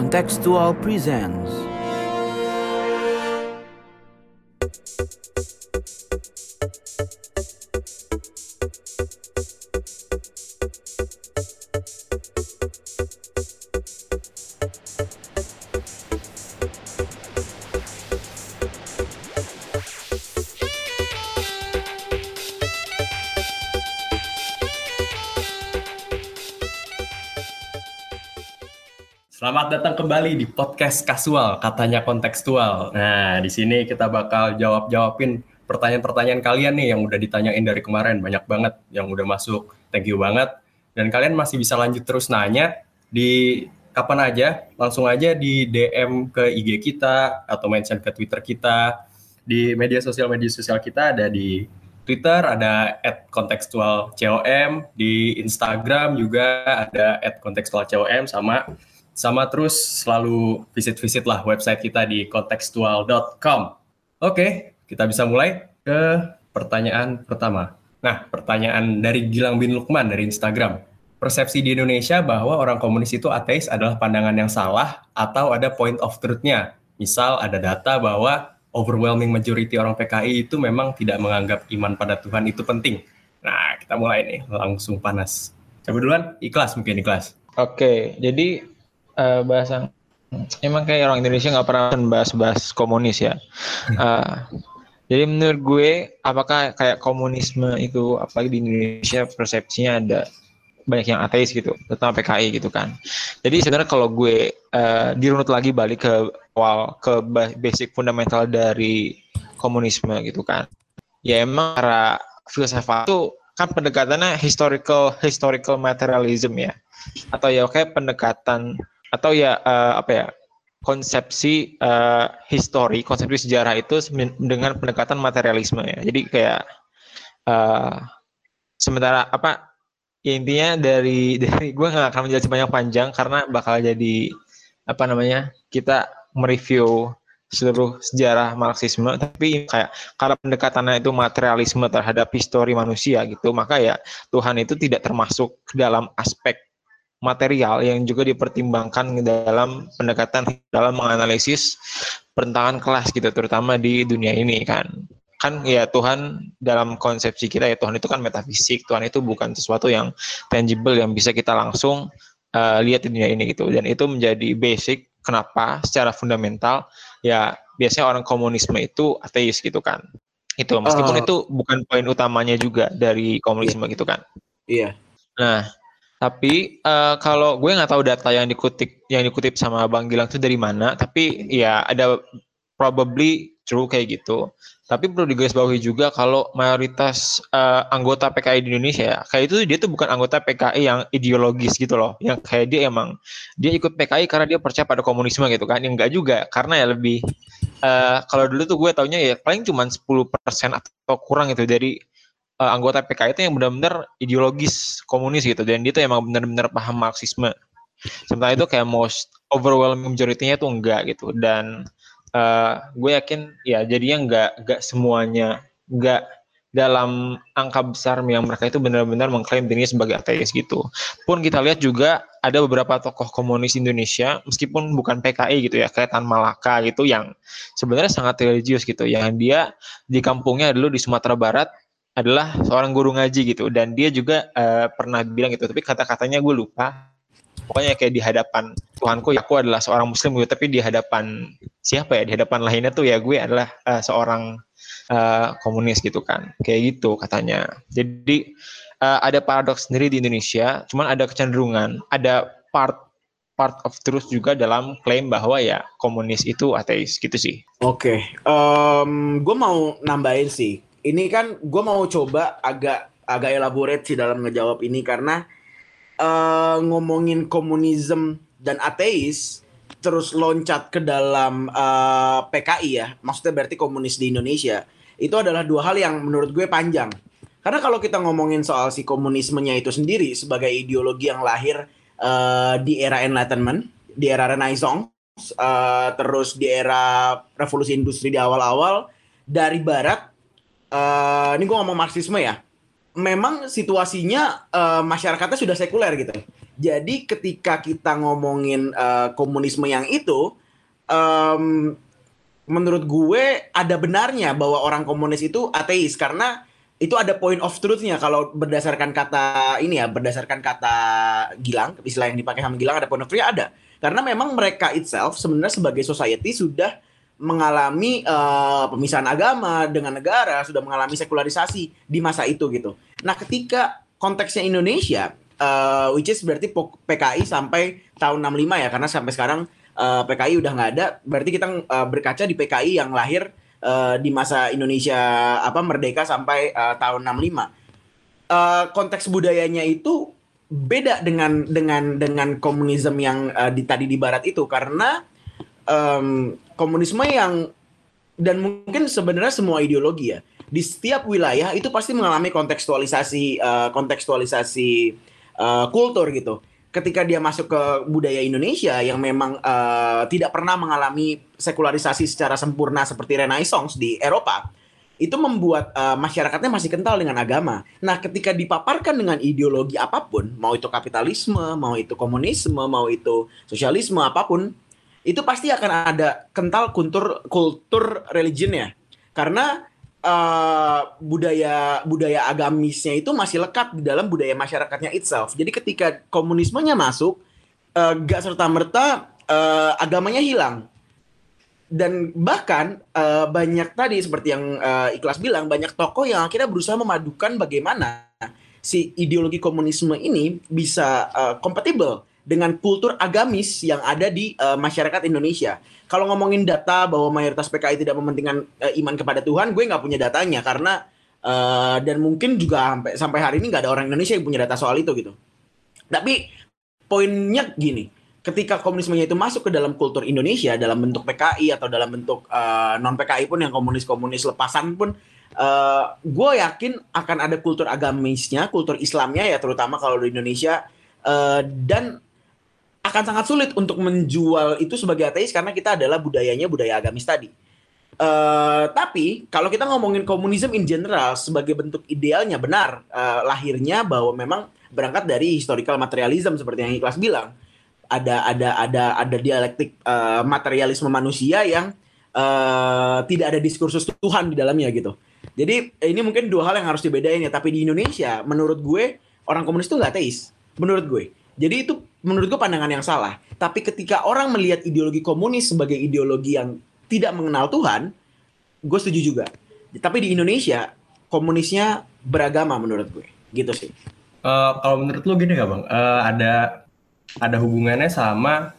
Contextual presents Selamat datang kembali di podcast kasual, katanya kontekstual. Nah, di sini kita bakal jawab-jawabin pertanyaan-pertanyaan kalian nih yang udah ditanyain dari kemarin. Banyak banget yang udah masuk. Thank you banget. Dan kalian masih bisa lanjut terus nanya di kapan aja. Langsung aja di DM ke IG kita atau mention ke Twitter kita. Di media sosial-media sosial kita ada di Twitter ada @kontekstualcom, di Instagram juga ada @kontekstualcom sama sama terus selalu visit-visit lah website kita di kontekstual.com. Oke, kita bisa mulai ke pertanyaan pertama. Nah, pertanyaan dari Gilang bin Lukman dari Instagram. Persepsi di Indonesia bahwa orang komunis itu ateis adalah pandangan yang salah atau ada point of truth-nya. Misal ada data bahwa overwhelming majority orang PKI itu memang tidak menganggap iman pada Tuhan itu penting. Nah, kita mulai nih, langsung panas. Coba duluan, ikhlas mungkin ikhlas. Oke, jadi uh, bahasa emang kayak orang Indonesia nggak pernah bahas-bahas komunis ya. Uh, jadi menurut gue, apakah kayak komunisme itu, apalagi di Indonesia persepsinya ada banyak yang ateis gitu, terutama PKI gitu kan. Jadi sebenarnya kalau gue uh, dirunut lagi balik ke awal ke basic fundamental dari komunisme gitu kan. Ya emang cara filsafat itu kan pendekatannya historical historical materialism ya. Atau ya kayak pendekatan atau ya uh, apa ya konsepsi uh, histori, konsepsi sejarah itu dengan pendekatan materialisme ya. Jadi kayak uh, sementara apa ya intinya dari dari gue nggak akan menjelaskan banyak panjang karena bakal jadi apa namanya kita mereview seluruh sejarah Marxisme tapi kayak karena pendekatannya itu materialisme terhadap histori manusia gitu maka ya Tuhan itu tidak termasuk dalam aspek material yang juga dipertimbangkan dalam pendekatan dalam menganalisis pertentangan kelas gitu terutama di dunia ini kan. Kan ya Tuhan dalam konsepsi kita ya Tuhan itu kan metafisik. Tuhan itu bukan sesuatu yang tangible yang bisa kita langsung uh, lihat di dunia ini gitu. Dan itu menjadi basic kenapa secara fundamental ya biasanya orang komunisme itu ateis gitu kan. Itu meskipun uh, itu bukan poin utamanya juga dari komunisme iya. gitu kan. Iya. Nah tapi uh, kalau gue nggak tahu data yang dikutip yang dikutip sama Bang Gilang itu dari mana, tapi ya ada probably true kayak gitu. Tapi perlu digarisbawahi juga kalau mayoritas uh, anggota PKI di Indonesia kayak itu dia tuh bukan anggota PKI yang ideologis gitu loh, yang kayak dia emang dia ikut PKI karena dia percaya pada komunisme gitu kan, yang enggak juga karena ya lebih uh, kalau dulu tuh gue taunya ya paling cuma 10% atau kurang itu dari uh, anggota PKI itu yang benar-benar ideologis komunis gitu dan dia tuh emang benar-benar paham Marxisme. Sementara itu kayak most overwhelming majority-nya tuh enggak gitu dan uh, gue yakin ya jadinya enggak enggak semuanya enggak dalam angka besar yang mereka itu benar-benar mengklaim dirinya sebagai ateis gitu. Pun kita lihat juga ada beberapa tokoh komunis Indonesia meskipun bukan PKI gitu ya, kayak Tan Malaka gitu yang sebenarnya sangat religius gitu. Yang dia di kampungnya dulu di Sumatera Barat adalah seorang guru ngaji gitu. Dan dia juga uh, pernah bilang gitu tapi kata-katanya gue lupa. Pokoknya kayak di hadapan Tuhanku ya aku adalah seorang muslim gitu tapi di hadapan siapa ya? Di hadapan lainnya tuh ya gue adalah uh, seorang uh, komunis gitu kan. Kayak gitu katanya. Jadi uh, ada paradoks sendiri di Indonesia cuman ada kecenderungan. Ada part part of truth juga dalam klaim bahwa ya komunis itu ateis gitu sih. Oke okay. um, gue mau nambahin sih ini kan gue mau coba agak agak elaborate sih dalam ngejawab ini karena uh, ngomongin komunisme dan ateis terus loncat ke dalam uh, eh, PKI ya, maksudnya berarti komunis di Indonesia itu adalah dua hal yang menurut gue panjang. Karena kalau kita ngomongin soal si komunismenya itu sendiri sebagai ideologi yang lahir uh, di era Enlightenment, di era Renaissance, uh, terus di era revolusi industri di awal-awal dari Barat uh, ini gue ngomong marxisme ya. Memang situasinya uh, masyarakatnya sudah sekuler gitu. Jadi ketika kita ngomongin eh, komunisme yang itu, em, menurut gue ada benarnya bahwa orang komunis itu ateis. Karena itu ada point of truth-nya. Kalau berdasarkan kata ini ya, berdasarkan kata Gilang, istilah yang dipakai sama Gilang ada point of truth-nya ada. Karena memang mereka itself sebenarnya sebagai society sudah mengalami eh, pemisahan agama dengan negara, sudah mengalami sekularisasi di masa itu gitu. Nah, ketika konteksnya Indonesia, eh, which is berarti PKI sampai tahun 65 ya, karena sampai sekarang eh, PKI udah nggak ada. Berarti kita eh, berkaca di PKI yang lahir eh, di masa Indonesia apa merdeka sampai eh, tahun 65. Eh, konteks budayanya itu beda dengan dengan dengan komunisme yang eh, di tadi di barat itu karena em, komunisme yang dan mungkin sebenarnya semua ideologi ya di setiap wilayah itu pasti mengalami kontekstualisasi eh, kontekstualisasi eh, kultur gitu. Ketika dia masuk ke budaya Indonesia yang memang eh, tidak pernah mengalami sekularisasi secara sempurna seperti Renaissance di Eropa, itu membuat eh, masyarakatnya masih kental dengan agama. Nah, ketika dipaparkan dengan ideologi apa pun, mau itu kapitalisme, mau itu komunisme, mau itu sosialisme apa pun, itu pasti akan ada kental kultur kultur religionnya. Karena eh, budaya budaya agamisnya itu masih lekat di dalam budaya masyarakatnya itself. Jadi ketika komunismenya masuk, eh, gak serta merta agamanya hilang dan bahkan eh, banyak tadi seperti yang eh, Ikhlas bilang banyak tokoh yang akhirnya berusaha memadukan bagaimana si ideologi komunisme ini bisa eh, kompatibel dengan kultur agamis yang ada di eh, masyarakat Indonesia. Kalau ngomongin data bahwa mayoritas PKI tidak mementingkan eh, iman kepada Tuhan, gue nggak punya datanya karena eh, dan mungkin juga sampai sampai hari ini nggak ada orang Indonesia yang punya data soal itu gitu. Tapi poinnya gini, ketika komunismenya itu masuk ke dalam kultur Indonesia dalam bentuk PKI atau dalam bentuk non PKI pun yang komunis-komunis lepasan pun eh, gue yakin akan ada kultur agamisnya, kultur Islamnya ya terutama kalau di Indonesia eh, dan akan sangat sulit untuk menjual itu sebagai ateis karena kita adalah budayanya budaya agamis tadi. Eh, tapi kalau kita ngomongin komunisme in general sebagai bentuk idealnya benar eh, lahirnya bahwa memang berangkat dari historical materialism seperti yang Ikhlas bilang ada ada ada ada dialektik eh, materialisme manusia yang eh, tidak ada diskursus Tuhan di dalamnya gitu. Jadi ini mungkin dua hal yang harus dibedain ya. Tapi di Indonesia, menurut gue orang komunis itu nggak ateis. Menurut gue. Jadi itu menurut gue pandangan yang salah. Tapi ketika orang melihat ideologi komunis sebagai ideologi yang tidak mengenal Tuhan, gue setuju juga. Tapi di Indonesia komunisnya beragama menurut gue. Gitu sih. Eh, kalau menurut lu gini nggak bang? Eh, ada ada hubungannya sama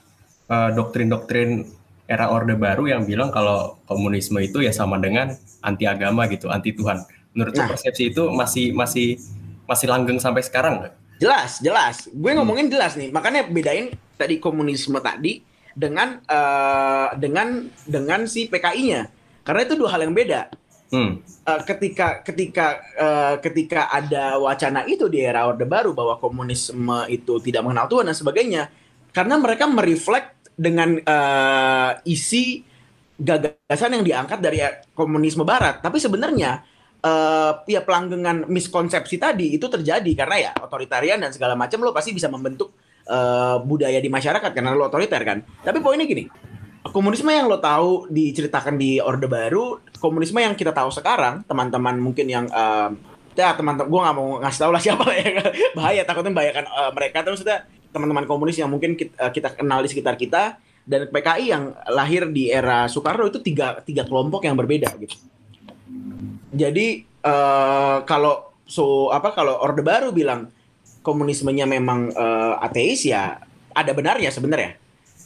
eh, doktrin-doktrin era Orde Baru yang bilang kalau komunisme itu ya sama dengan anti agama gitu, anti Tuhan. Menurut Nah. persepsi itu masih masih masih langgeng sampai sekarang nggak? Jelas, jelas. Gue Hmm. ngomongin jelas nih. Makanya bedain tadi komunisme tadi dengan eh, dengan dengan si PKI-nya. Karena itu dua hal yang beda. Hmm. Eh, ketika ketika eh, ketika ada wacana itu di era Orde Baru bahwa komunisme itu tidak mengenal Tuhan dan sebagainya, karena mereka mereflek dengan eh, isi gagasan yang diangkat dari komunisme Barat. Tapi sebenarnya eh ya pelanggengan miskonsepsi tadi itu terjadi karena ya otoritarian dan segala macam lo pasti bisa membentuk eh, budaya di masyarakat karena lo otoriter kan. Tapi poinnya gini, komunisme yang lo tahu diceritakan di Orde Baru, komunisme yang kita tahu sekarang, teman-teman mungkin yang eh, ya teman-teman gue nggak mau ngasih tahu lah siapa ya bahaya takutnya membahayakan eh, mereka terus kita teman-teman komunis yang mungkin kita, eh, kita kenal di sekitar kita dan PKI yang lahir di era Soekarno itu tiga tiga kelompok yang berbeda gitu. Jadi eh, kalau so apa kalau Orde Baru bilang komunismenya memang eh, ateis ya ada benarnya sebenarnya.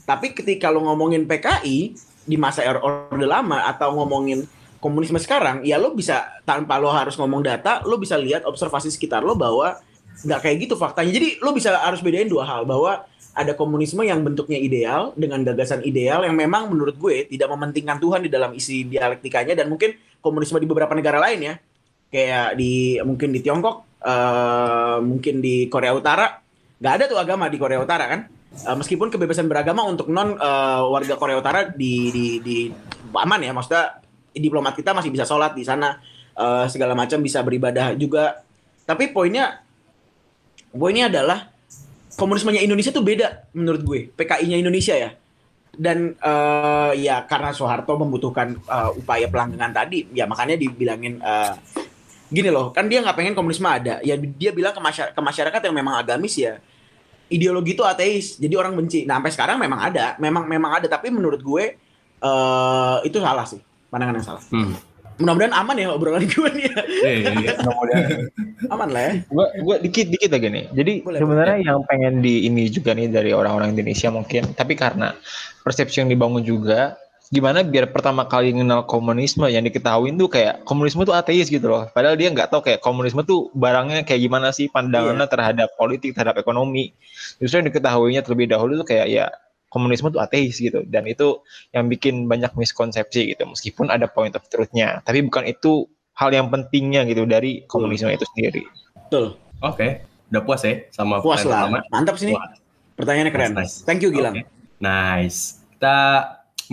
Tapi ketika lo ngomongin PKI di masa Orde Lama atau ngomongin komunisme sekarang, ya lo bisa tanpa lo harus ngomong data, lo bisa lihat observasi sekitar lo bahwa nggak kayak gitu faktanya. Jadi lo bisa harus bedain dua hal bahwa ada komunisme yang bentuknya ideal dengan gagasan ideal yang memang menurut gue tidak mementingkan Tuhan di dalam isi dialektikanya dan mungkin komunisme di beberapa negara lain ya. Kayak di mungkin di Tiongkok eh, mungkin di Korea Utara. Nggak ada tuh agama di Korea Utara kan? Eh, meskipun kebebasan beragama untuk non eh, warga Korea Utara di, di, di aman ya. Maksudnya diplomat kita masih bisa sholat di sana. Eh, segala macam bisa beribadah juga. Tapi poinnya poinnya adalah komunismenya Indonesia tuh beda menurut gue. PKI-nya Indonesia ya. Dan eh, ya karena Soeharto membutuhkan eh, upaya pelanggengan tadi, ya makanya dibilangin eh, gini loh, kan dia nggak pengen komunisme ada. Ya dia bilang ke, masya- ke masyarakat yang memang agamis ya ideologi itu ateis, jadi orang benci. Nah sampai sekarang memang ada, memang memang ada. Tapi menurut gue eh itu salah sih, pandangan yang salah. Hmm. Mudah-mudahan aman ya obrolan gue nih. ya. Iya, iya, iya. aman lah ya. Gua gua dikit dikit lagi nih. Jadi Boleh, sebenarnya yang pengen di ini juga nih dari orang-orang Indonesia mungkin, tapi karena persepsi yang dibangun juga gimana biar pertama kali kenal komunisme yang diketahui tuh kayak komunisme tuh ateis gitu loh. Padahal dia nggak tahu kayak komunisme tuh barangnya kayak gimana sih pandangannya terhadap politik, terhadap ekonomi. Justru yang diketahuinya terlebih dahulu tuh kayak ya komunisme tuh ateis gitu dan itu yang bikin banyak miskonsepsi gitu meskipun ada point of truth-nya tapi bukan itu hal yang pentingnya gitu dari komunisme itu sendiri Betul. Oke, udah puas ya sama Puas pertanyaan lah. Mantap sini. Pertanyaannya keren. Nice, nice. Thank you Gilang. Oke. Nice. Kita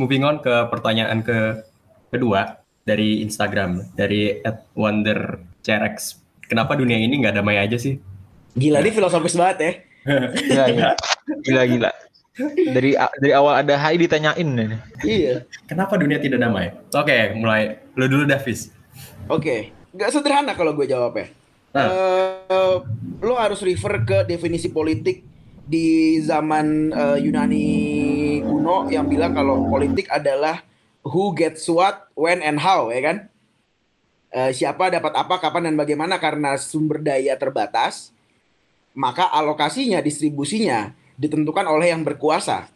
moving on ke pertanyaan ke kedua dari Instagram dari @wondercrx. Kenapa dunia ini nggak damai aja sih? Gila ini filosofis banget ya. gila gila gila gila dari dari awal ada Hai ditanyain nih. Iya. Kenapa dunia tidak damai? Oke, mulai lu dulu Davis. Oke. Gak sederhana kalau gue jawabnya. Nah. Eh, lo harus refer ke definisi politik di zaman eh, Yunani kuno yang bilang kalau politik adalah who gets what, when and how, ya kan? Eh, siapa dapat apa, kapan dan bagaimana karena sumber daya terbatas, maka alokasinya, distribusinya ditentukan oleh yang berkuasa.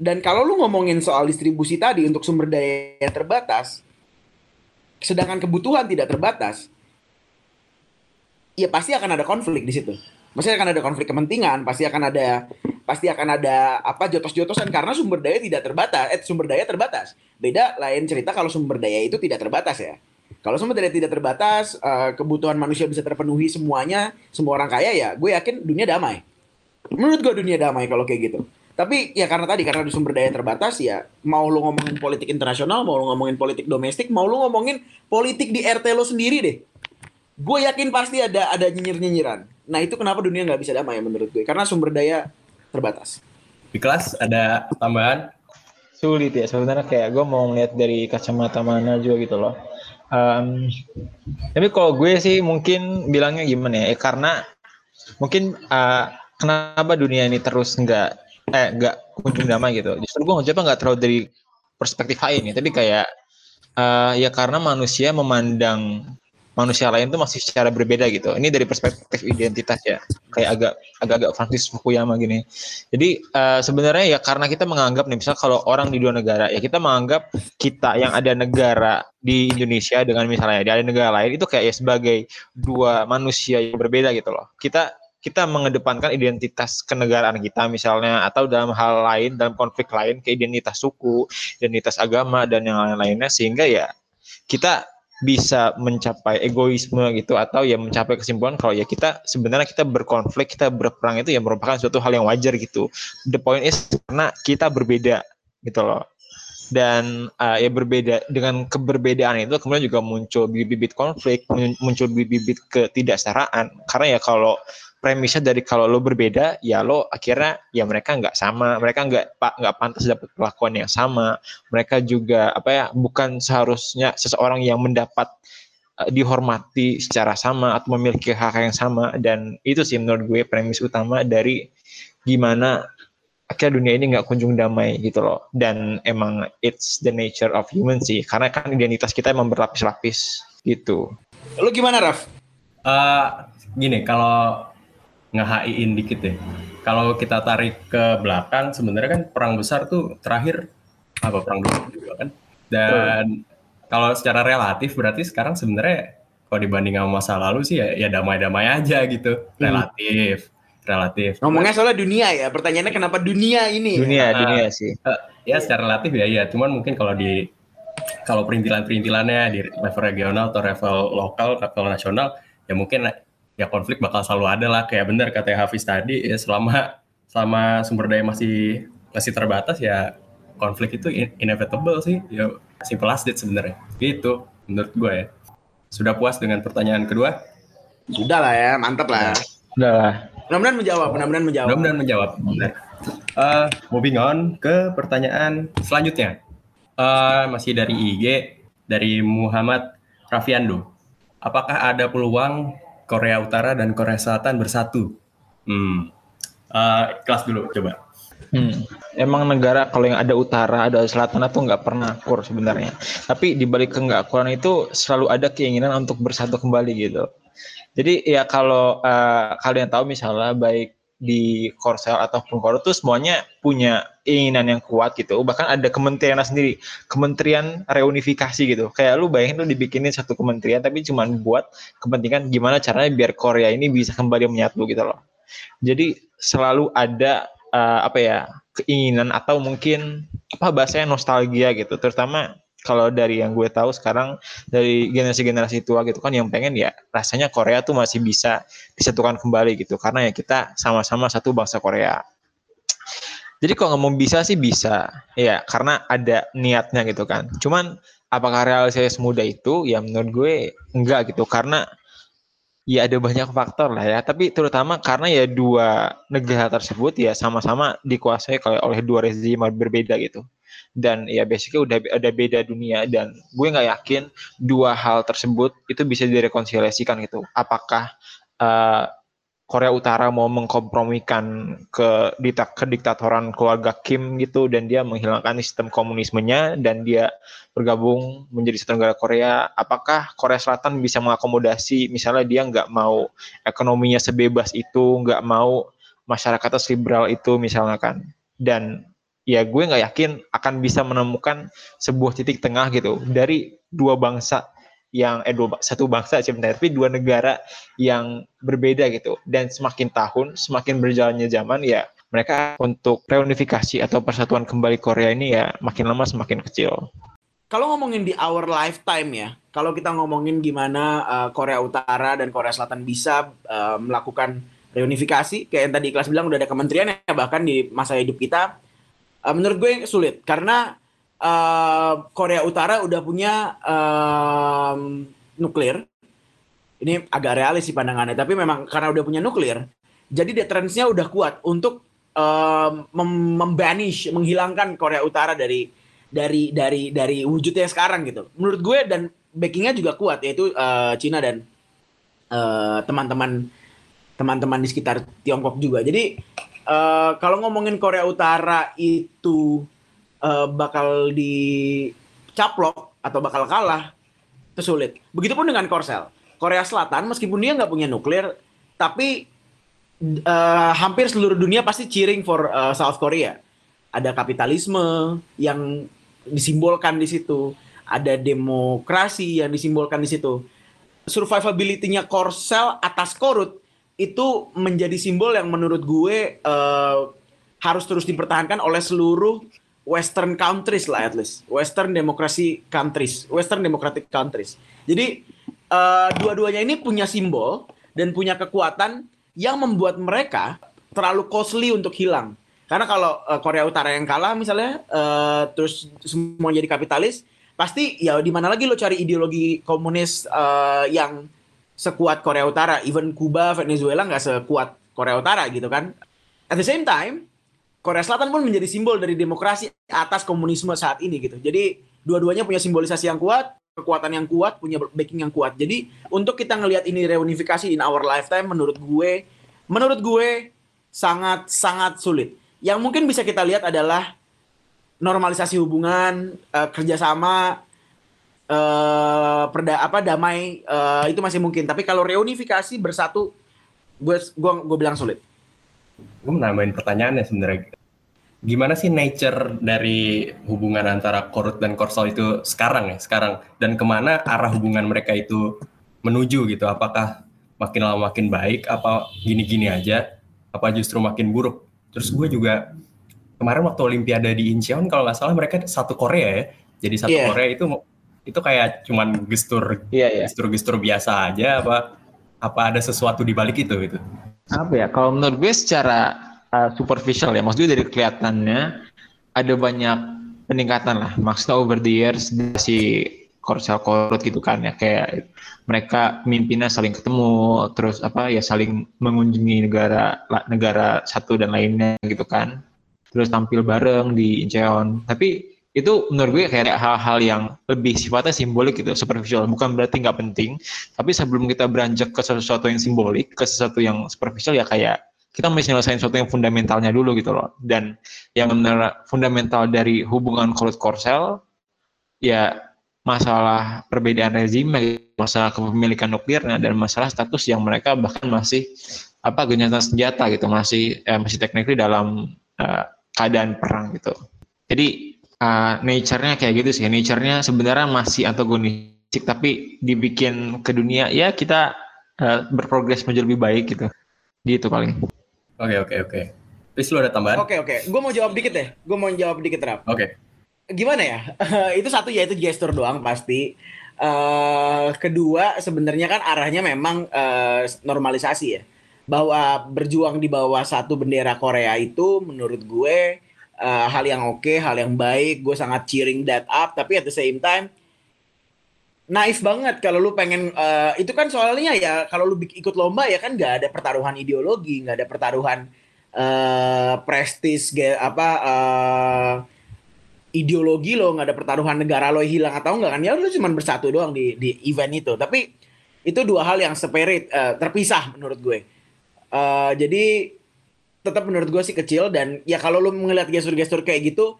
Dan kalau lu ngomongin soal distribusi tadi untuk sumber daya yang terbatas, sedangkan kebutuhan tidak terbatas, ya pasti akan ada konflik di situ. Pasti akan ada konflik kepentingan, pasti akan ada pasti akan ada apa jotos-jotosan karena sumber daya tidak terbatas. Eh sumber daya terbatas. Beda lain cerita kalau sumber daya itu tidak terbatas ya. Kalau sumber daya tidak terbatas, eh, kebutuhan manusia bisa terpenuhi semuanya, semua orang kaya ya, gue yakin dunia damai. Menurut gue dunia damai kalau kayak gitu. Tapi ya karena tadi karena ada sumber daya terbatas ya mau lu ngomongin politik internasional, mau lu ngomongin politik domestik, mau lu ngomongin politik di RT lo sendiri deh. Gue yakin pasti ada ada nyinyir-nyinyiran. Nah itu kenapa dunia nggak bisa damai menurut gue karena sumber daya terbatas. Di kelas ada tambahan? Sulit ya sebenarnya kayak gue mau ngeliat dari kacamata mana juga gitu loh. Em, tapi kalau gue sih mungkin bilangnya gimana ya? Eh, karena mungkin eh, kenapa dunia ini terus nggak eh nggak kunjung damai gitu. Justru gue ngejawabnya nggak terlalu dari perspektif lain ya, tapi kayak eh, ya karena manusia memandang manusia lain tuh masih secara berbeda gitu. Ini dari perspektif identitas ya, kayak agak agak-agak Francis Fukuyama gini. Jadi eh, sebenarnya ya karena kita menganggap nih, misal kalau orang di dua negara, ya kita menganggap kita yang ada negara di Indonesia dengan misalnya di ada negara lain itu kayak ya sebagai dua manusia yang berbeda gitu loh. Kita kita mengedepankan identitas kenegaraan kita misalnya atau dalam hal lain dalam konflik lain ke identitas suku, identitas agama dan yang lain-lainnya sehingga ya kita bisa mencapai egoisme gitu atau ya mencapai kesimpulan kalau ya kita sebenarnya kita berkonflik kita berperang itu ya merupakan suatu hal yang wajar gitu. The point is karena kita berbeda gitu loh. Dan uh, ya berbeda dengan keberbedaan itu kemudian juga muncul bibit-bibit konflik mun- muncul bibit-bibit ketidaksetaraan. Karena ya kalau premisnya dari kalau lo berbeda ya lo akhirnya ya mereka nggak sama. Mereka nggak pak nggak pantas dapat perlakuan yang sama. Mereka juga apa ya bukan seharusnya seseorang yang mendapat eh, dihormati secara sama atau memiliki hak yang sama. Dan itu sih menurut gue premis utama dari gimana akhirnya dunia ini nggak kunjung damai gitu loh. Dan emang it's the nature of human sih. Karena kan identitas kita emang berlapis-lapis gitu. Lu gimana Raf? Eh, gini, kalau nge-HI-in dikit deh. Kalau kita tarik ke belakang, sebenarnya kan perang besar tuh terakhir apa perang dunia juga kan. Dan kalau secara relatif berarti sekarang sebenarnya kalau dibanding sama masa lalu sih ya, ya damai-damai aja gitu. Relatif, relatif. Ngomongnya soalnya dunia ya. Pertanyaannya kenapa dunia ini? dunia Ah. dunia sih Eh, ya secara relatif ya iya cuman mungkin kalau di kalau perintilan-perintilannya di level regional atau level lokal level nasional ya mungkin ya konflik bakal selalu ada lah kayak benar kata Hafiz tadi ya selama selama sumber daya masih masih terbatas ya konflik itu in- inevitable sih ya simple as that sebenarnya gitu menurut gue ya sudah puas dengan pertanyaan kedua Sudah lah ya, mantap lah. udah lah Mudah-mudahan menjawab, mudah-mudahan menjawab. Mudah-mudahan menjawab. Benar. Uh, moving on ke pertanyaan selanjutnya. Uh, masih dari IG dari Muhammad Rafiando. Apakah ada peluang Korea Utara dan Korea Selatan bersatu? Hmm. Uh, kelas dulu coba. Hmm. Emang negara kalau yang ada utara, ada selatan itu nggak pernah akur sebenarnya. Tapi di balik ke nggak akuran itu selalu ada keinginan untuk bersatu kembali gitu. Jadi ya kalau uh, kalian tahu misalnya baik di Korsel ataupun Korea itu semuanya punya keinginan yang kuat gitu. Bahkan ada kementerian sendiri, kementerian reunifikasi gitu. Kayak lu bayangin lu dibikinin satu kementerian tapi cuma buat kepentingan gimana caranya biar Korea ini bisa kembali menyatu gitu loh. Jadi selalu ada uh, apa ya keinginan atau mungkin apa bahasanya nostalgia gitu. Terutama kalau dari yang gue tahu sekarang dari generasi-generasi tua gitu kan yang pengen ya rasanya Korea tuh masih bisa disatukan kembali gitu. Karena ya kita sama-sama satu bangsa Korea. Jadi kalau ngomong bisa sih bisa. Ya karena ada niatnya gitu kan. Cuman apakah realisasinya semudah itu? Ya menurut gue enggak gitu. Karena ya ada banyak faktor lah ya. Tapi terutama karena ya dua negara tersebut ya sama-sama dikuasai oleh dua rezim berbeda gitu dan ya basically udah ada beda dunia. Dan gue nggak yakin dua hal tersebut itu bisa direkonsiliasikan gitu. Apakah uh, Korea Utara mau mengkompromikan ke diktat kediktatoran keluarga Kim gitu dan dia menghilangkan sistem komunismenya dan dia bergabung menjadi satu negara Korea. Apakah Korea Selatan bisa mengakomodasi misalnya dia nggak mau ekonominya sebebas itu nggak mau masyarakatnya liberal itu misalnya kan? Dan ya gue nggak yakin akan bisa menemukan sebuah titik tengah gitu dari dua bangsa yang eh dua, satu bangsa sebenarnya tapi dua negara yang berbeda gitu dan semakin tahun semakin berjalannya zaman ya mereka untuk reunifikasi atau persatuan kembali Korea ini ya makin lama semakin kecil. Kalau ngomongin di our lifetime ya, kalau kita ngomongin gimana uh, Korea Utara dan Korea Selatan bisa uh, melakukan reunifikasi, kayak yang tadi kelas bilang udah ada kementerian ya bahkan di masa hidup kita uh, menurut gue sulit karena uh, Korea Utara udah punya um, nuklir. Ini agak realis sih pandangannya, tapi memang karena udah punya nuklir, jadi deterrence-nya udah kuat untuk mem membanish, menghilangkan Korea Utara dari dari dari dari wujudnya sekarang gitu. Menurut gue dan backingnya juga kuat yaitu uh, Cina dan teman-teman uh, teman-teman di sekitar Tiongkok juga. Jadi uh, kalau ngomongin Korea Utara itu uh, bakal dicaplok atau bakal kalah, itu sulit. Begitupun dengan Korsel. Korea Selatan meskipun dia nggak punya nuklir, tapi uh, hampir seluruh dunia pasti cheering for uh, South Korea. Ada kapitalisme yang disimbolkan di situ, ada demokrasi yang disimbolkan di situ. Survivability-nya Korsel atas Korut itu menjadi simbol yang menurut gue uh, harus terus dipertahankan oleh seluruh Western countries lah at least, Western democracy countries, Western democratic countries. Jadi uh, dua-duanya ini punya simbol dan punya kekuatan yang membuat mereka terlalu costly untuk hilang. Karena kalau uh, Korea Utara yang kalah misalnya, uh, terus semua jadi kapitalis, pasti ya di mana lagi lo cari ideologi komunis uh, yang sekuat Korea Utara. Even Kuba, Venezuela nggak sekuat Korea Utara gitu kan. At the same time, Korea Selatan pun menjadi simbol dari demokrasi atas komunisme saat ini gitu. Jadi dua-duanya punya simbolisasi yang kuat, kekuatan yang kuat, punya backing yang kuat. Jadi untuk kita ngelihat ini reunifikasi in our lifetime, menurut gue, menurut gue sangat sangat sulit. Yang mungkin bisa kita lihat adalah normalisasi hubungan, uh, kerjasama uh, perda apa damai uh, itu masih mungkin. Tapi kalau reunifikasi bersatu, gue gue gue bilang sulit. Gue nambahin pertanyaannya sebenarnya. Gimana sih nature dari hubungan antara Korut dan Korsel itu sekarang ya, sekarang dan ke mana arah hubungan mereka itu menuju gitu? Apakah makin lama makin baik, apa gini-gini aja, apa justru makin buruk? Terus gue juga kemarin waktu Olimpiade di Incheon kalau nggak salah mereka satu Korea ya, jadi satu yeah. Korea itu itu kayak cuman gestur yeah, yeah. gestur-gestur biasa aja apa apa ada sesuatu di balik itu gitu? Apa ya kalau menurut gue secara uh, superficial ya maksudnya dari kelihatannya ada banyak peningkatan lah. Maksudnya over the years si korsel korut gitu kan ya kayak mereka pemimpinnya saling ketemu terus apa ya saling mengunjungi negara negara satu dan lainnya gitu kan. Terus tampil bareng di Incheon. Tapi itu menurut gue kayak hal-hal yang lebih sifatnya simbolik gitu superficial bukan berarti nggak penting tapi sebelum kita beranjak ke sesuatu yang simbolik ke sesuatu yang superficial ya kayak kita mesti nyelesain sesuatu yang fundamentalnya dulu gitu loh dan yang benar fundamental dari hubungan Kolut Korsel ya masalah perbedaan rezim, masalah kepemilikan nuklirnya dan masalah status yang mereka bahkan masih apa gencatan senjata gitu, masih eh, masih teknikly dalam uh, keadaan perang gitu. Jadi uh, nature-nya kayak gitu sih. Nature-nya sebenarnya masih antagonistik tapi dibikin ke dunia ya kita uh, berprogres menjadi lebih baik gitu. Gitu paling. Oke oke oke. Please lu ada tambahan? Oke oke. Gue mau jawab dikit deh. Gue mau jawab dikit Rap. Oke. Okay gimana ya? itu satu ya itu gestur doang pasti. Uh, kedua sebenarnya kan arahnya memang uh, normalisasi ya. Bahwa berjuang di bawah satu bendera Korea itu menurut gue uh, hal yang oke, okay, hal yang baik. Gue sangat cheering that up. Tapi at the same time naif banget kalau lu pengen uh, itu kan soalnya ya kalau lu ikut lomba ya kan nggak ada pertaruhan ideologi, nggak ada pertaruhan uh, prestis, apa uh, ideologi lo nggak ada pertaruhan negara lo hilang atau enggak kan ya lo cuma bersatu doang di di event itu tapi itu dua hal yang separate uh, terpisah menurut gue uh, jadi tetap menurut gue sih kecil dan ya kalau lo melihat gestur-gestur kayak gitu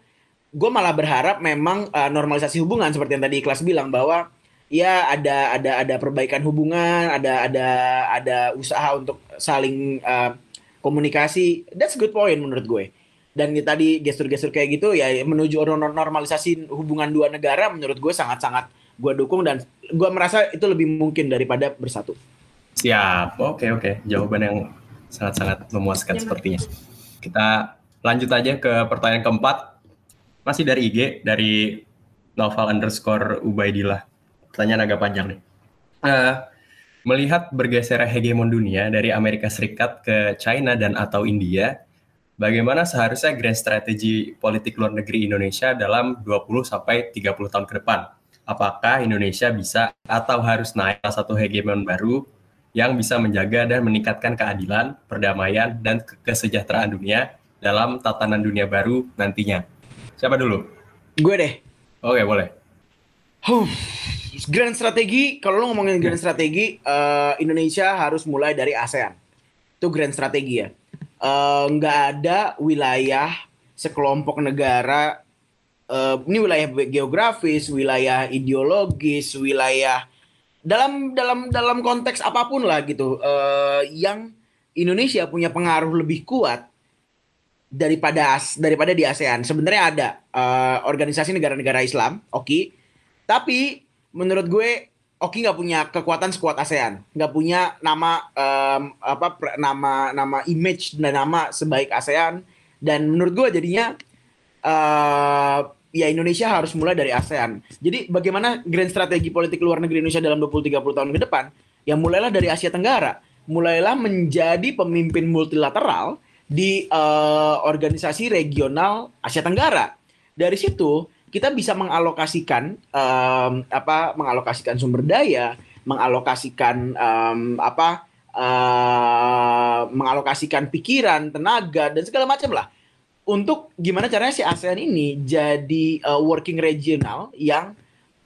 gue malah berharap memang uh, normalisasi hubungan seperti yang tadi kelas bilang bahwa ya ada ada ada perbaikan hubungan ada ada ada usaha untuk saling uh, komunikasi. That's good point menurut gue. Dan tadi gestur-gestur kayak gitu ya menuju normalisasi hubungan dua negara menurut gue sangat-sangat gue dukung dan gue merasa itu lebih mungkin daripada bersatu. Siap, oke oke, jawaban yang sangat-sangat memuaskan ya, sepertinya. Kita lanjut aja ke pertanyaan keempat, masih dari IG dari novel underscore Ubaidillah. Pertanyaan agak panjang nih. Uh, melihat bergeser hegemon dunia dari Amerika Serikat ke China dan atau India, bagaimana seharusnya grand strategi politik luar negeri Indonesia dalam 20 sampai 30 tahun ke depan. Apakah Indonesia bisa atau harus naik satu hegemon baru yang bisa menjaga dan meningkatkan keadilan, perdamaian, dan kesejahteraan dunia dalam tatanan dunia baru nantinya. Siapa dulu? Gue deh. Oke, boleh. Huh. Grand strategi, kalau lo ngomongin grand strategi, uh, Indonesia harus mulai dari ASEAN. Itu grand strategi ya Eh, nggak uh, ada wilayah sekelompok negara uh, ini wilayah geografis, wilayah ideologis, wilayah dalam dalam dalam konteks apa pun lah gitu uh, yang Indonesia punya pengaruh lebih kuat daripada daripada di ASEAN. Sebenarnya ada uh, organisasi negara-negara Islam, oke. Okay. Tapi menurut gue Oki nggak punya kekuatan sekuat ASEAN, nggak punya nama um, apa nama nama image dan nama sebaik ASEAN dan menurut gue jadinya uh, ya Indonesia harus mulai dari ASEAN. Jadi bagaimana grand strategi politik luar negeri Indonesia dalam 20-30 tahun ke depan? Ya mulailah dari Asia Tenggara, mulailah menjadi pemimpin multilateral di uh, organisasi regional Asia Tenggara. Dari situ kita bisa mengalokasikan um, apa mengalokasikan sumber daya, mengalokasikan um, apa uh, mengalokasikan pikiran, tenaga dan segala macam lah untuk gimana caranya si ASEAN ini jadi uh, working regional yang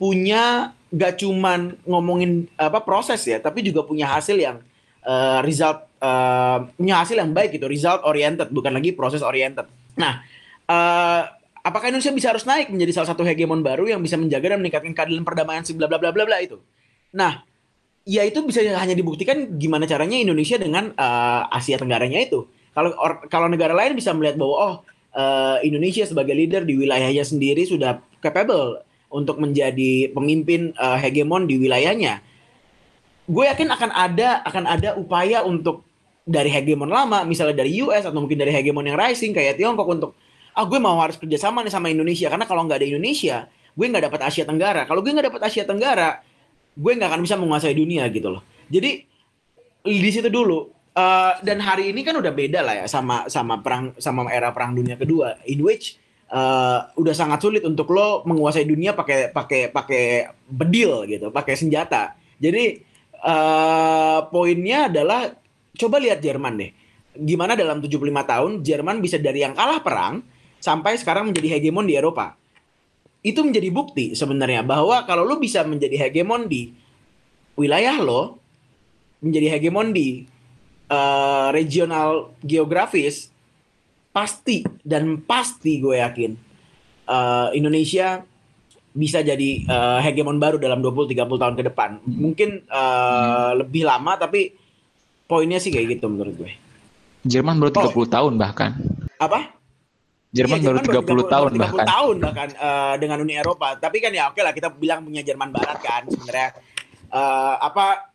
punya gak cuman ngomongin apa proses ya, tapi juga punya hasil yang uh, result uh, punya hasil yang baik gitu, result oriented bukan lagi proses oriented. Nah, uh, apakah Indonesia bisa harus naik menjadi salah satu hegemon baru yang bisa menjaga dan meningkatkan keadilan perdamaian si bla bla bla bla bla itu. Nah, ya itu bisa hanya dibuktikan gimana caranya Indonesia dengan uh, Asia Tenggaranya itu. Kalau kalau negara lain bisa melihat bahwa oh uh, Indonesia sebagai leader di wilayahnya sendiri sudah capable untuk menjadi pemimpin uh, hegemon di wilayahnya. Gue yakin akan ada akan ada upaya untuk dari hegemon lama, misalnya dari US atau mungkin dari hegemon yang rising kayak Tiongkok untuk ah gue mau harus kerjasama nih sama Indonesia. Karena kalau nggak ada Indonesia gue nggak dapat Asia Tenggara. Kalau gue nggak dapat Asia Tenggara gue nggak akan bisa menguasai dunia gitu loh. Jadi di situ dulu uh, dan hari ini kan udah beda lah ya sama sama perang sama era perang dunia kedua in which eh, udah sangat sulit untuk lo menguasai dunia pakai pakai pakai bedil gitu, pakai senjata. Jadi eh, poinnya adalah coba lihat Jerman deh. Gimana dalam 75 tahun Jerman bisa dari yang kalah perang sampai sekarang menjadi hegemon di Eropa. Itu menjadi bukti sebenarnya bahwa kalau lo bisa menjadi hegemon di wilayah lo, menjadi hegemon di eh, regional geografis, pasti dan pasti gue yakin eh, Indonesia bisa jadi eh, hegemon baru dalam 20-30 tahun ke depan. Mungkin eh, lebih lama tapi poinnya sih kayak gitu menurut gue. Jerman baru 30 tahun bahkan. Apa? Jerman Iya, baru 30 tahun baru 30 bahkan. tahun bahkan eh, dengan Uni Eropa. Tapi kan ya oke lah kita bilang punya Jerman Barat kan sebenarnya Eh, apa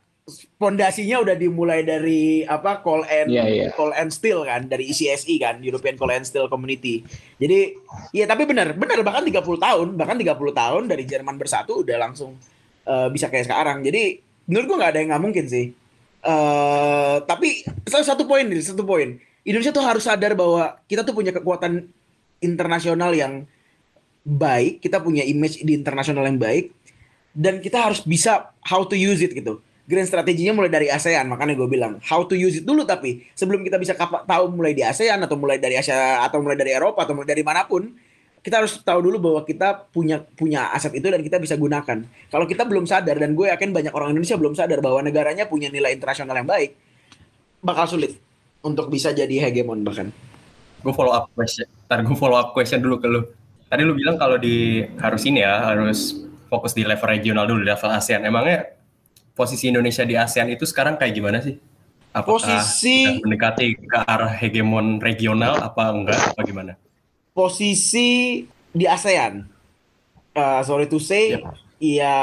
pondasinya udah dimulai dari apa Coal and Iya, iya. Coal and Steel kan dari ECSI kan European Coal and Steel Community. Jadi iya tapi benar benar bahkan 30 tahun bahkan 30 tahun dari Jerman bersatu udah langsung eh, bisa kayak sekarang. Jadi menurut gua nggak ada yang nggak mungkin sih. eh tapi salah satu poin nih satu poin Indonesia tuh harus sadar bahwa kita tuh punya kekuatan internasional yang baik, kita punya image di internasional yang baik, dan kita harus bisa how to use it gitu. Grand strateginya mulai dari ASEAN, makanya gue bilang how to use it dulu tapi sebelum kita bisa tahu mulai di ASEAN atau mulai dari Asia atau mulai dari Eropa atau mulai dari mana pun, kita harus tahu dulu bahwa kita punya punya aset itu dan kita bisa gunakan. Kalau kita belum sadar dan gue yakin banyak orang Indonesia belum sadar bahwa negaranya punya nilai internasional yang baik, bakal sulit untuk bisa jadi hegemon bahkan. Gue follow up question. Ntar gue follow up question dulu ke lu. Tadi lu bilang kalau di harus ini ya, harus fokus di level regional dulu, di level ASEAN. Emangnya posisi Indonesia di ASEAN itu sekarang kayak gimana sih? Apakah Posisi- mendekati ke arah hegemon regional apa enggak? Apa gimana? posisi di ASEAN. Uh, sorry to say, Yep. iya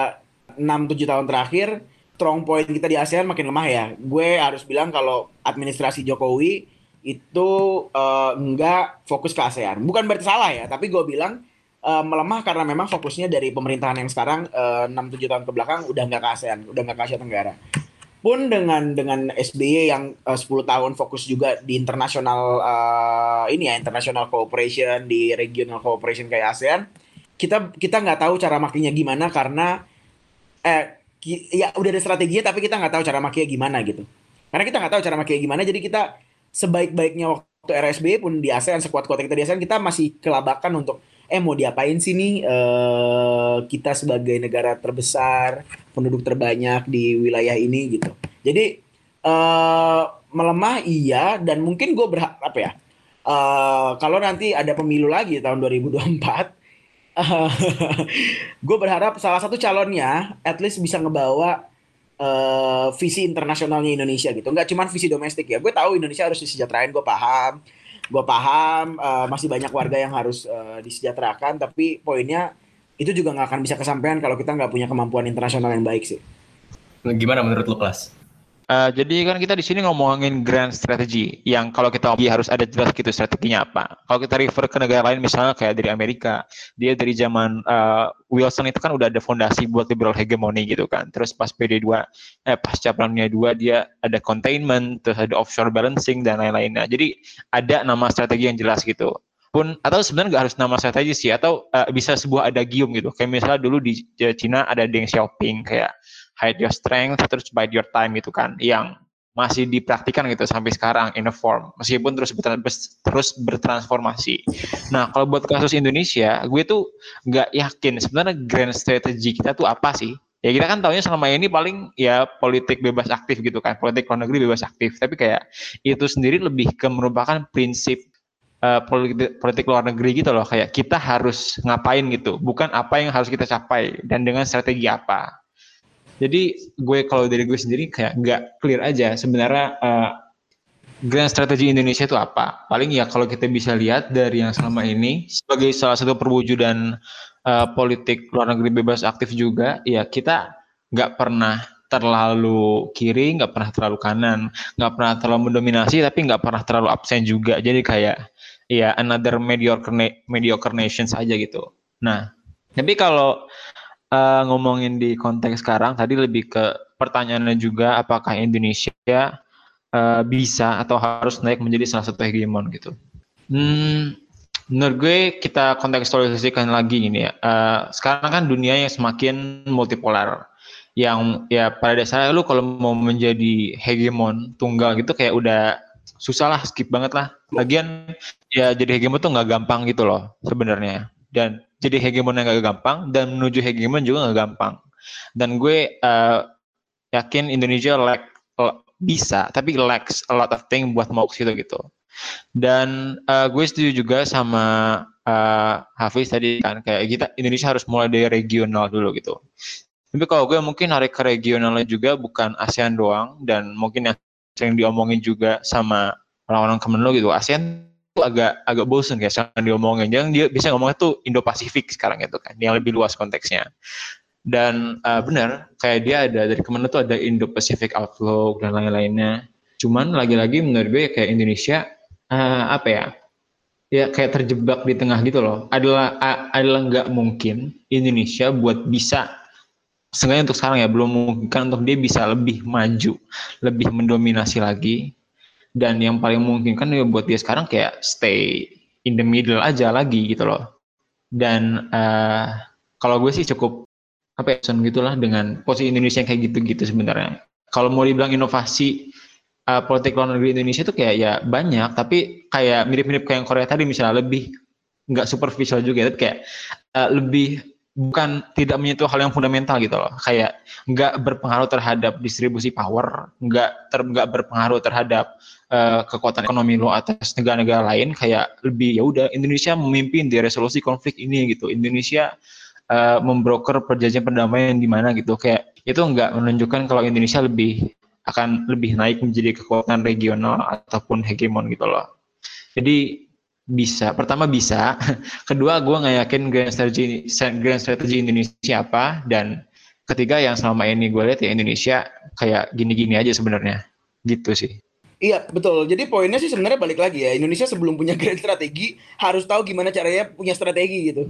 6-7 tahun terakhir, strong point kita di ASEAN makin lemah ya. Gue harus bilang kalau administrasi Jokowi itu uh, enggak fokus ke ASEAN. Bukan berarti salah ya, tapi gue bilang uh, melemah karena memang fokusnya dari pemerintahan yang sekarang uh, 6-7 tahun ke belakang udah nggak ke ASEAN, udah nggak ke Asia Tenggara. Pun dengan dengan SBY yang eh, 10 tahun fokus juga di internasional eh, ini ya international cooperation di regional cooperation kayak ASEAN kita kita nggak tahu cara makinya gimana karena eh ya udah ada strateginya tapi kita nggak tahu cara makinya gimana gitu. Karena kita nggak tahu cara makinya gimana jadi kita sebaik-baiknya waktu RSBY pun di ASEAN sekuat-kuat kita di ASEAN kita masih kelabakan untuk eh mau diapain sih nih eh, kita sebagai negara terbesar penduduk terbanyak di wilayah ini gitu. Jadi eh melemah iya dan mungkin gue berharap apa ya? eh kalau nanti ada pemilu lagi tahun 2024 gue berharap salah satu calonnya at least bisa ngebawa eh, visi internasionalnya Indonesia gitu. Nggak cuma visi domestik ya. Gue tahu Indonesia harus disejahterain, gue paham. Gue paham eh, masih banyak warga yang harus eh, disejahterakan, tapi poinnya itu juga nggak akan bisa kesampaian kalau kita nggak punya kemampuan internasional yang baik sih. Gimana menurut lu kelas? Eh, jadi kan kita di sini ngomongin grand strategy yang kalau kita harus ada jelas gitu strateginya apa. Kalau kita refer ke negara lain misalnya kayak dari Amerika, dia dari zaman eh, Wilson itu kan udah ada fondasi buat liberal hegemony gitu kan. Terus pas PD2 eh pasca Perang Dunia 2 dia ada containment, terus ada offshore balancing dan lain-lainnya. Jadi ada nama strategi yang jelas gitu. Pun atau sebenarnya nggak harus nama strategi sih atau eh, bisa sebuah adagium gitu. Kayak misalnya dulu di Cina ada Deng Xiaoping kayak hide your strength terus bide your time gitu kan yang masih dipraktikkan gitu sampai sekarang in a form meskipun terus terus bertransformasi. Nah kalau buat kasus Indonesia, gue tuh nggak yakin sebenarnya grand strategy kita tuh apa sih? Ya kita kan tahunya selama ini paling ya politik bebas aktif gitu kan, politik luar negeri bebas aktif. Tapi kayak itu sendiri lebih ke merupakan prinsip eh, politik, politik luar negeri gitu loh. Kayak kita harus ngapain gitu, bukan apa yang harus kita capai dan dengan strategi apa. Jadi gue kalau dari gue sendiri kayak nggak clear aja sebenarnya eh, grand strategi Indonesia itu apa? Paling ya kalau kita bisa lihat dari yang selama ini sebagai salah satu perwujudan eh, politik luar negeri bebas aktif juga, ya kita nggak pernah terlalu kiri, nggak pernah terlalu kanan, nggak pernah terlalu mendominasi, tapi nggak pernah terlalu absen juga. Jadi kayak ya another mediocre mediocre nation saja gitu. Nah, tapi kalau eh, ngomongin di konteks sekarang, tadi lebih ke pertanyaannya juga apakah Indonesia eh, bisa atau harus naik menjadi salah satu hegemon gitu. Hmm, menurut gue kita kontekstualisasikan lagi gini ya. Uh, sekarang kan dunia yang semakin multipolar. Yang ya pada dasarnya lu kalau mau menjadi hegemon tunggal gitu kayak udah susah lah, skip banget lah. Lagian ya jadi hegemon tuh nggak gampang gitu loh sebenarnya. Dan jadi hegemon yang nggak gampang dan menuju hegemon juga nggak gampang. Dan gue uh, yakin Indonesia like bisa, tapi lacks a lot of thing buat mau ke situ gitu. Dan uh, gue setuju juga sama uh, Hafiz tadi kan kayak kita Indonesia harus mulai dari regional dulu gitu. Tapi kalau gue mungkin narik ke regionalnya juga bukan ASEAN doang dan mungkin yang sering diomongin juga sama orang-orang Kemenlu gitu. ASEAN agak agak bosen kayak sekarang diomongin. Jangan dia bisa ngomongnya tuh Indo-Pasifik sekarang itu kan, yang lebih luas konteksnya. Dan uh, benar, kayak dia ada dari Kemenlu tuh ada Indo-Pacific Outlook dan lain-lainnya. Cuman lagi-lagi menurut gue kayak Indonesia uh, apa ya ya kayak terjebak di tengah gitu loh adalah uh, adalah nggak mungkin Indonesia buat bisa sengaja untuk sekarang ya belum mungkin untuk dia bisa lebih maju lebih mendominasi lagi dan yang paling mungkin kan ya buat dia sekarang kayak stay in the middle aja lagi gitu loh. Dan uh, kalau gue sih cukup apa ya gitulah dengan posisi Indonesia yang kayak gitu-gitu sebenarnya. Kalau mau dibilang inovasi uh, politik luar negeri Indonesia itu kayak ya banyak tapi kayak mirip-mirip kayak yang Korea tadi misalnya lebih nggak superficial juga tapi kayak uh, lebih bukan tidak menyentuh hal yang fundamental gitu loh. Kayak nggak berpengaruh terhadap distribusi power nggak ter nggak berpengaruh terhadap uh, kekuatan ekonomi lo atas negara-negara lain. Kayak lebih ya udah Indonesia memimpin di resolusi konflik ini gitu. Indonesia uh, membroker perjanjian perdamaian di mana gitu. Kayak itu nggak menunjukkan kalau Indonesia lebih akan lebih naik menjadi kekuatan regional ataupun hegemon gitu loh. Jadi bisa, pertama bisa, kedua gue nggak yakin grand strategy grand strategy Indonesia apa, dan ketiga yang selama ini gue lihat ya Indonesia kayak gini-gini aja sebenarnya, gitu sih. Iya betul. Jadi poinnya sih sebenarnya balik lagi ya. Indonesia sebelum punya grand strategi harus tahu gimana caranya punya strategi gitu.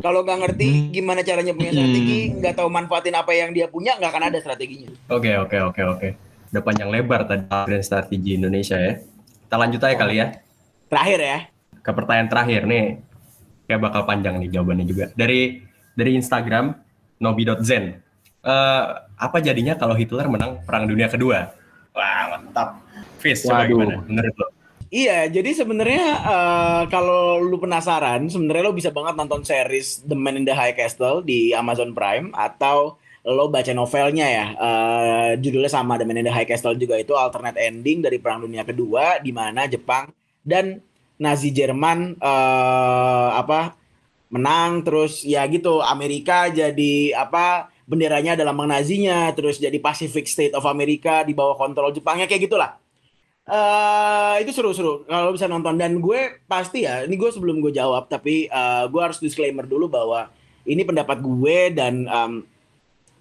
Kalau nggak ngerti hmm. gimana caranya punya strategi, nggak tahu manfaatin apa yang dia punya, nggak akan ada strateginya. Oke okay, oke okay, oke okay, oke udah panjang lebar tadi grand strategi Indonesia ya. Kita lanjut aja kali ya. Terakhir ya. Ke pertanyaan terakhir nih. Kayak bakal panjang nih jawabannya juga. Dari dari Instagram nobi.zen. Uh, apa jadinya kalau Hitler menang Perang Dunia Kedua? Wah, mantap. Fis, coba gimana menurut lo? Iya, jadi sebenarnya uh, kalau lu penasaran, sebenarnya lo bisa banget nonton series The Man in the High Castle di Amazon Prime atau lo baca novelnya ya uh, judulnya sama The Man in the High Castle juga itu alternate ending dari Perang Dunia Kedua di mana Jepang dan Nazi Jerman uh, apa menang terus ya gitu Amerika jadi apa benderanya adalah Nazinya terus jadi Pacific State of America di bawah kontrol Jepangnya kayak gitulah Uh, itu seru-seru kalau bisa nonton dan gue pasti ya ini gue sebelum gue jawab tapi uh, gue harus disclaimer dulu bahwa ini pendapat gue dan um,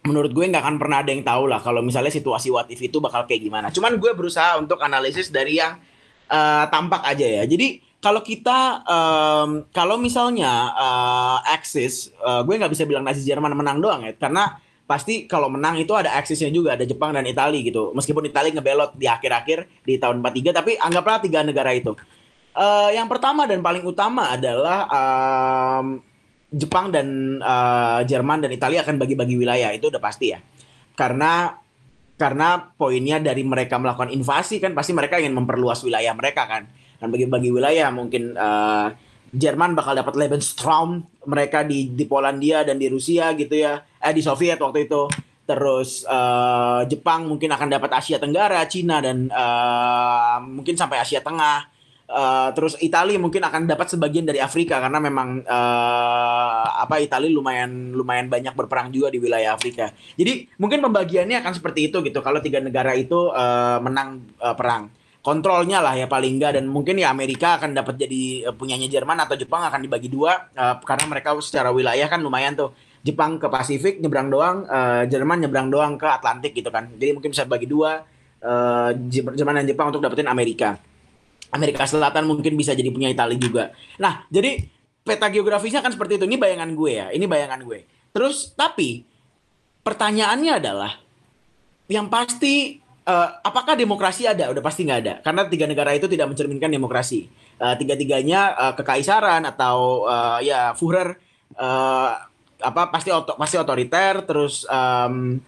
menurut gue nggak akan pernah ada yang tahu lah kalau misalnya situasi what if itu bakal kayak gimana. Cuman gue berusaha untuk analisis dari yang uh, tampak aja ya. Jadi kalau kita um, kalau misalnya uh, Axis, uh, gue nggak bisa bilang Nazi Jerman menang doang ya, karena pasti kalau menang itu ada Axisnya juga, ada Jepang dan Italia gitu. Meskipun Italia ngebelot di akhir-akhir di tahun 43, tapi anggaplah tiga negara itu. Uh, yang pertama dan paling utama adalah um, Jepang dan uh, Jerman dan Italia akan bagi-bagi wilayah itu udah pasti ya. Karena karena poinnya dari mereka melakukan invasi kan pasti mereka ingin memperluas wilayah mereka kan. Dan bagi-bagi wilayah mungkin uh, Jerman bakal dapat Lebensraum mereka di di Polandia dan di Rusia gitu ya. Eh di Soviet waktu itu. Terus uh, Jepang mungkin akan dapat Asia Tenggara, Cina dan uh, mungkin sampai Asia Tengah Uh, terus Italia mungkin akan dapat sebagian dari Afrika karena memang uh, apa Italia lumayan lumayan banyak berperang juga di wilayah Afrika. Jadi mungkin pembagiannya akan seperti itu gitu. Kalau tiga negara itu uh, menang uh, perang, kontrolnya lah ya paling enggak dan mungkin ya Amerika akan dapat jadi uh, punyanya Jerman atau Jepang akan dibagi dua uh, karena mereka secara wilayah kan lumayan tuh. Jepang ke Pasifik nyebrang doang, uh, Jerman nyebrang doang ke Atlantik gitu kan. Jadi mungkin bisa bagi dua uh, Jerman dan Jepang untuk dapetin Amerika. Amerika Selatan mungkin bisa jadi punya Italia juga. Nah, jadi peta geografisnya kan seperti itu. Ini bayangan gue ya. Ini bayangan gue. Terus tapi pertanyaannya adalah yang pasti uh, apakah demokrasi ada? Udah pasti nggak ada. Karena tiga negara itu tidak mencerminkan demokrasi. uh, tiga-tiganya uh, kekaisaran atau uh, ya Führer uh, apa pasti oto, pasti otoriter terus um,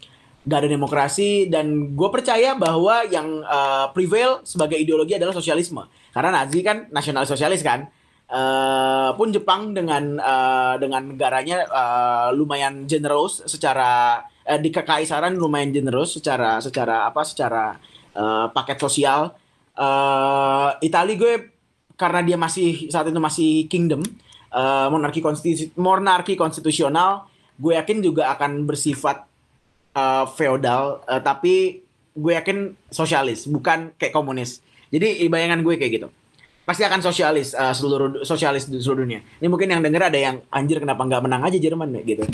gak ada demokrasi dan gue percaya bahwa yang uh, prevail sebagai ideologi adalah sosialisme karena Nazi kan nasional sosialis kan uh, pun Jepang dengan uh, dengan negaranya uh, lumayan generous secara uh, di kekaisaran lumayan generous secara secara apa secara uh, paket sosial. Uh, Itali gue karena dia masih saat itu masih kingdom uh, monarki konstitu monarki konstitusional gue yakin juga akan bersifat uh, feodal. Uh, tapi gue yakin sosialis bukan kayak komunis. Jadi bayangan gue kayak gitu pasti akan sosialis uh, seluruh sosialis di seluruh dunia. Ini mungkin yang denger ada yang anjir kenapa nggak menang aja Jerman ya? Gitu.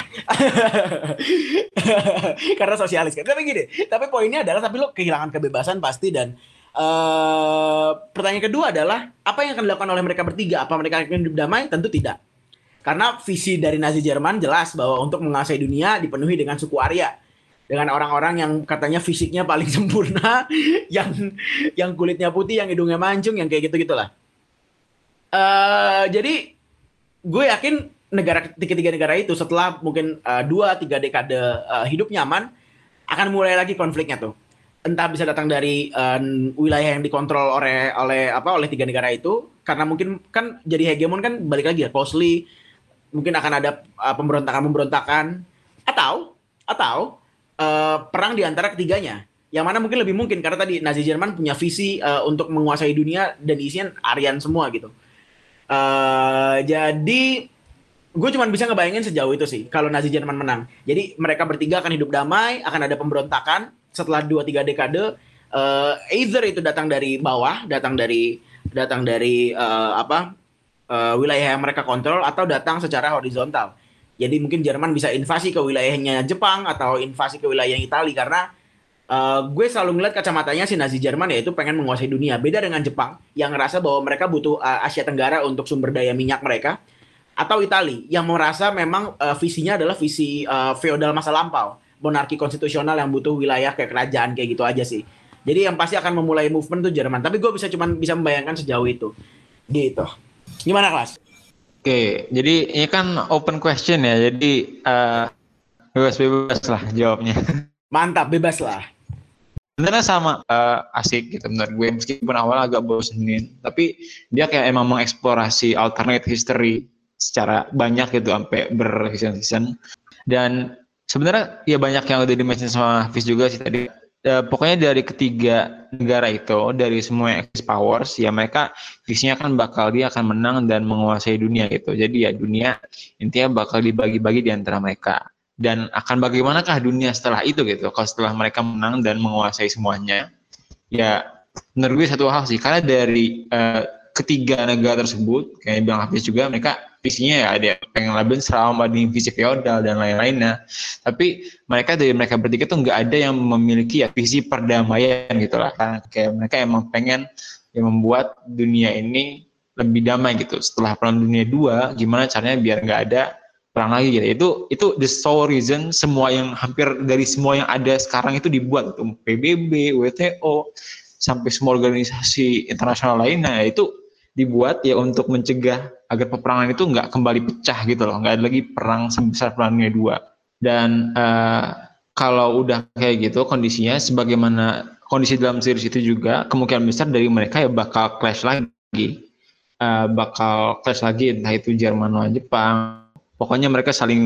Karena sosialis kan. Tapi gini tapi poinnya adalah tapi lo kehilangan kebebasan pasti dan uh, pertanyaan kedua adalah apa yang akan dilakukan oleh mereka bertiga? Apa mereka akan hidup damai? Tentu tidak. Karena visi dari Nazi Jerman jelas bahwa untuk menguasai dunia dipenuhi dengan suku Arya. Dengan orang-orang yang katanya fisiknya paling sempurna, yang yang kulitnya putih, yang hidungnya mancung, yang kayak gitu gitulah. Uh, jadi gue yakin negara tiga-tiga negara itu setelah mungkin uh, dua tiga dekade uh, hidup nyaman akan mulai lagi konfliknya tuh. Entah bisa datang dari uh, wilayah yang dikontrol oleh oleh apa oleh tiga negara itu karena mungkin kan jadi hegemon kan balik lagi ya closely mungkin akan ada uh, pemberontakan-pemberontakan atau atau uh, perang di antara ketiganya. Yang mana mungkin lebih mungkin karena tadi Nazi Jerman punya visi uh, untuk menguasai dunia dan isinya Aryan semua gitu. Uh, jadi gue cuma bisa ngebayangin sejauh itu sih kalau Nazi Jerman menang. Jadi mereka bertiga akan hidup damai, akan ada pemberontakan setelah dua tiga dekade. Uh, either itu datang dari bawah, datang dari datang dari uh, apa uh, wilayah yang mereka kontrol atau datang secara horizontal. Jadi mungkin Jerman bisa invasi ke wilayahnya Jepang atau invasi ke wilayah Italia karena uh, gue selalu ngeliat kacamatanya si Nazi Jerman yaitu pengen menguasai dunia. Beda dengan Jepang yang ngerasa bahwa mereka butuh uh, Asia Tenggara untuk sumber daya minyak mereka atau Italia yang merasa memang uh, visinya adalah visi uh, feodal masa lampau, monarki konstitusional yang butuh wilayah kayak kerajaan kayak gitu aja sih. Jadi yang pasti akan memulai movement tuh Jerman. Tapi gue bisa cuman bisa membayangkan sejauh itu. Gitu. Gimana kelas? Oke, jadi ini kan open question ya, jadi uh, bebas-bebas lah jawabnya. Mantap, bebas lah. Sebenarnya sama uh, asik gitu menurut gue. Meskipun awal agak bosenin, tapi dia kayak emang mengeksplorasi alternate history secara banyak gitu sampai berseason-season. Dan sebenarnya ya banyak yang udah dimention sama Hafiz juga sih tadi. Uh, pokoknya dari ketiga negara itu dari semua Axis powers ya mereka visinya kan bakal dia akan menang dan menguasai dunia gitu. Jadi ya dunia intinya bakal dibagi-bagi di antara mereka dan akan bagaimanakah dunia setelah itu gitu? Kalau setelah mereka menang dan menguasai semuanya ya menurut gue satu hal sih. Karena dari uh, ketiga negara tersebut kayak bilang Hafiz juga mereka visinya ya ada pengen label selama di visi feodal dan lain-lainnya. Tapi mereka dari mereka bertiga tuh nggak ada yang memiliki ya visi perdamaian gitu lah. Kan kayak mereka emang pengen yang membuat dunia ini lebih damai gitu. Setelah perang dunia dua gimana caranya biar nggak ada perang lagi gitu itu itu the sole reason semua yang hampir dari semua yang ada sekarang itu dibuat gitu PBB WTO sampai semua organisasi internasional lainnya itu dibuat ya untuk mencegah agar peperangan itu nggak kembali pecah gitu loh, nggak ada lagi perang sebesar perang dunia dua. Dan uh, kalau udah kayak gitu kondisinya, sebagaimana kondisi dalam series itu juga kemungkinan besar dari mereka ya bakal clash lagi, uh, bakal clash lagi entah itu Jerman lawan Jepang. Pokoknya mereka saling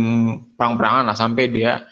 perang-perangan lah sampai dia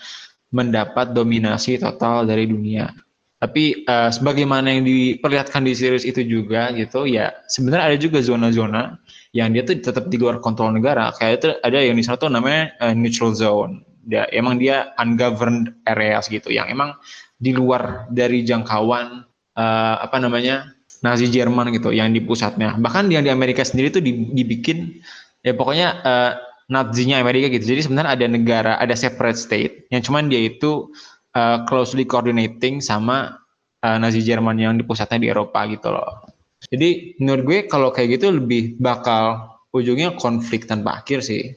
mendapat dominasi total dari dunia. Tapi uh, sebagaimana yang diperlihatkan di series itu juga gitu ya sebenarnya ada juga zona-zona yang dia tuh tetap di luar kontrol negara. Kayak itu ada yang di sana tuh namanya uh, neutral zone. Dia emang dia ungoverned areas gitu yang emang di luar dari jangkauan uh, apa namanya Nazi Jerman gitu yang di pusatnya. Bahkan yang di Amerika sendiri tuh dibikin ya pokoknya uh, Nazi-nya Amerika gitu. Jadi sebenarnya ada negara, ada separate state yang cuman dia itu uh, closely coordinating sama uh, Nazi Jerman yang di pusatnya di Eropa gitu loh. Jadi menurut gue kalau kayak gitu lebih bakal ujungnya konflik tanpa akhir sih.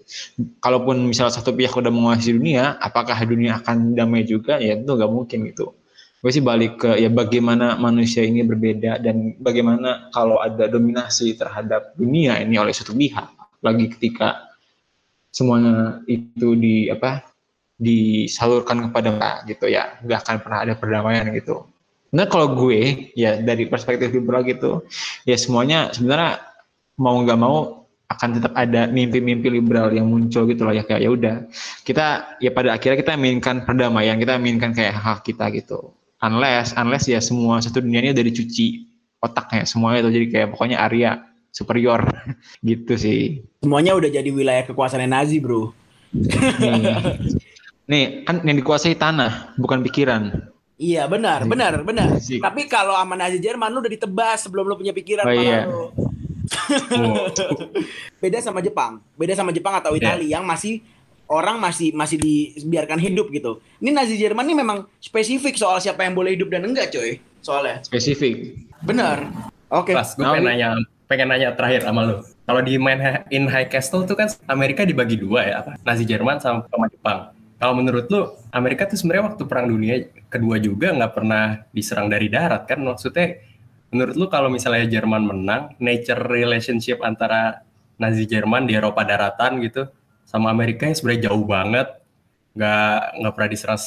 Kalaupun misalnya satu pihak udah menguasai dunia, apakah dunia akan damai juga? Ya itu nggak mungkin gitu. gue sih balik ke ya bagaimana manusia ini berbeda dan bagaimana kalau ada dominasi terhadap dunia ini oleh suatu pihak lagi ketika semuanya itu di apa disalurkan kepada mereka gitu ya. Nggak akan pernah ada perdamaian gitu. Nah kalau gue ya dari perspektif liberal gitu ya semuanya sebenarnya mau nggak mau akan tetap ada mimpi-mimpi liberal yang muncul gitu loh ya kayak ya udah kita ya pada akhirnya kita inginkan perdamaian kita inginkan kayak hak kita gitu. Unless unless ya semua satu dunia ini udah dicuci otaknya semuanya itu. Jadi kayak pokoknya Arya superior gitu sih Semuanya udah jadi wilayah kekuasaan Nazi, bro. nih, nih kan yang dikuasai tanah bukan pikiran Iya, benar, benar, benar. Asik. Tapi kalau sama Nazi Jerman lu udah ditebas sebelum lu punya pikiran Oh, malah iya. lu. Oh, Beda sama Jepang. Beda sama Jepang atau Italia yang masih orang masih masih dibiarkan hidup gitu. Ini Nazi Jerman ini memang spesifik soal siapa yang boleh hidup dan enggak, coy. Soalnya. spesifik Benar. Oke. Pas gue Nah, pengen nanya pengen nanya terakhir sama lu. Kalau di main in High Castle tuh kan Amerika dibagi dua ya, apa? Nazi Jerman sama, Jepang. Kalau menurut lu Amerika tuh sebenarnya waktu perang dunia kedua juga nggak pernah diserang dari darat kan? Maksudnya menurut lu kalau misalnya Jerman menang, nature relationship antara Nazi Jerman di Eropa daratan gitu sama Amerika yang sebenarnya jauh banget, nggak nggak pernah diserang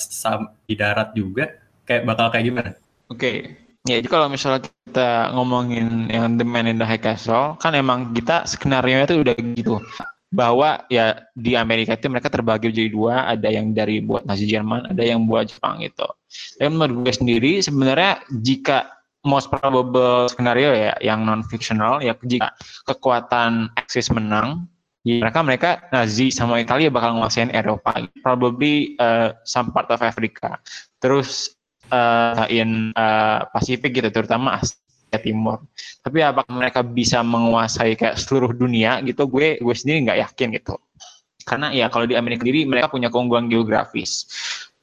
di darat juga, kayak bakal kayak gimana? Oke, ya jadi kalau misalnya kita ngomongin yang The Man in the High Castle, kan emang kita skenario itu udah gitu. Bahwa ya di Amerika itu mereka terbagi jadi dua, ada yang dari buat Nazi Jerman, ada yang buat Jepang gitu. Dan menurut gue sendiri sebenarnya jika most probable skenario ya yang non fictional ya jika kekuatan Axis menang ya mereka mereka Nazi sama Italia bakal nguasain Eropa. Probably uh, some part of Africa. Terus uh, in uh, Pasifik gitu terutama Asia Timur. Tapi apakah mereka bisa menguasai kayak seluruh dunia gitu gue gue sendiri nggak yakin gitu. Karena ya kalau di Amerika sendiri mereka punya keunggulan geografis.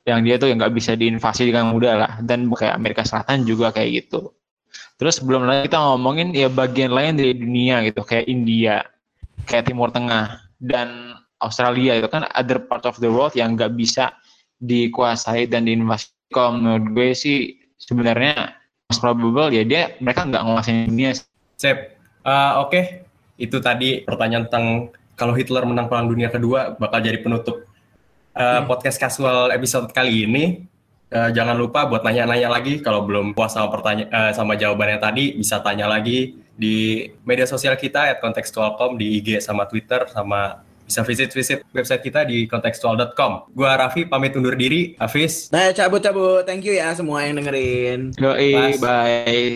Yang dia tuh yang nggak bisa diinvasi dengan mudah lah. Dan kayak Amerika Selatan juga kayak gitu. Terus belum lagi kita ngomongin ya bagian lain dari dunia gitu kayak India kayak Timur Tengah dan Australia itu kan other part of the world yang nggak bisa dikuasai dan diinvasi kalau menurut gue sih sebenarnya most probable ya dia mereka nggak nguasain dunia Sip. Eh, Oke, itu tadi pertanyaan tentang kalau Hitler menang Perang Dunia Kedua bakal jadi penutup eh, podcast casual episode kali ini. Eh, jangan lupa buat nanya-nanya lagi kalau belum puas sama pertanyaan sama jawabannya tadi bisa tanya lagi di media sosial kita at contextual.com di IG sama Twitter sama bisa visit-visit website kita di contextual.com. Gua Raffi pamit undur diri. Hafiz. Nah, cabut-cabut. Thank you ya semua yang dengerin. Yoi, Pas. bye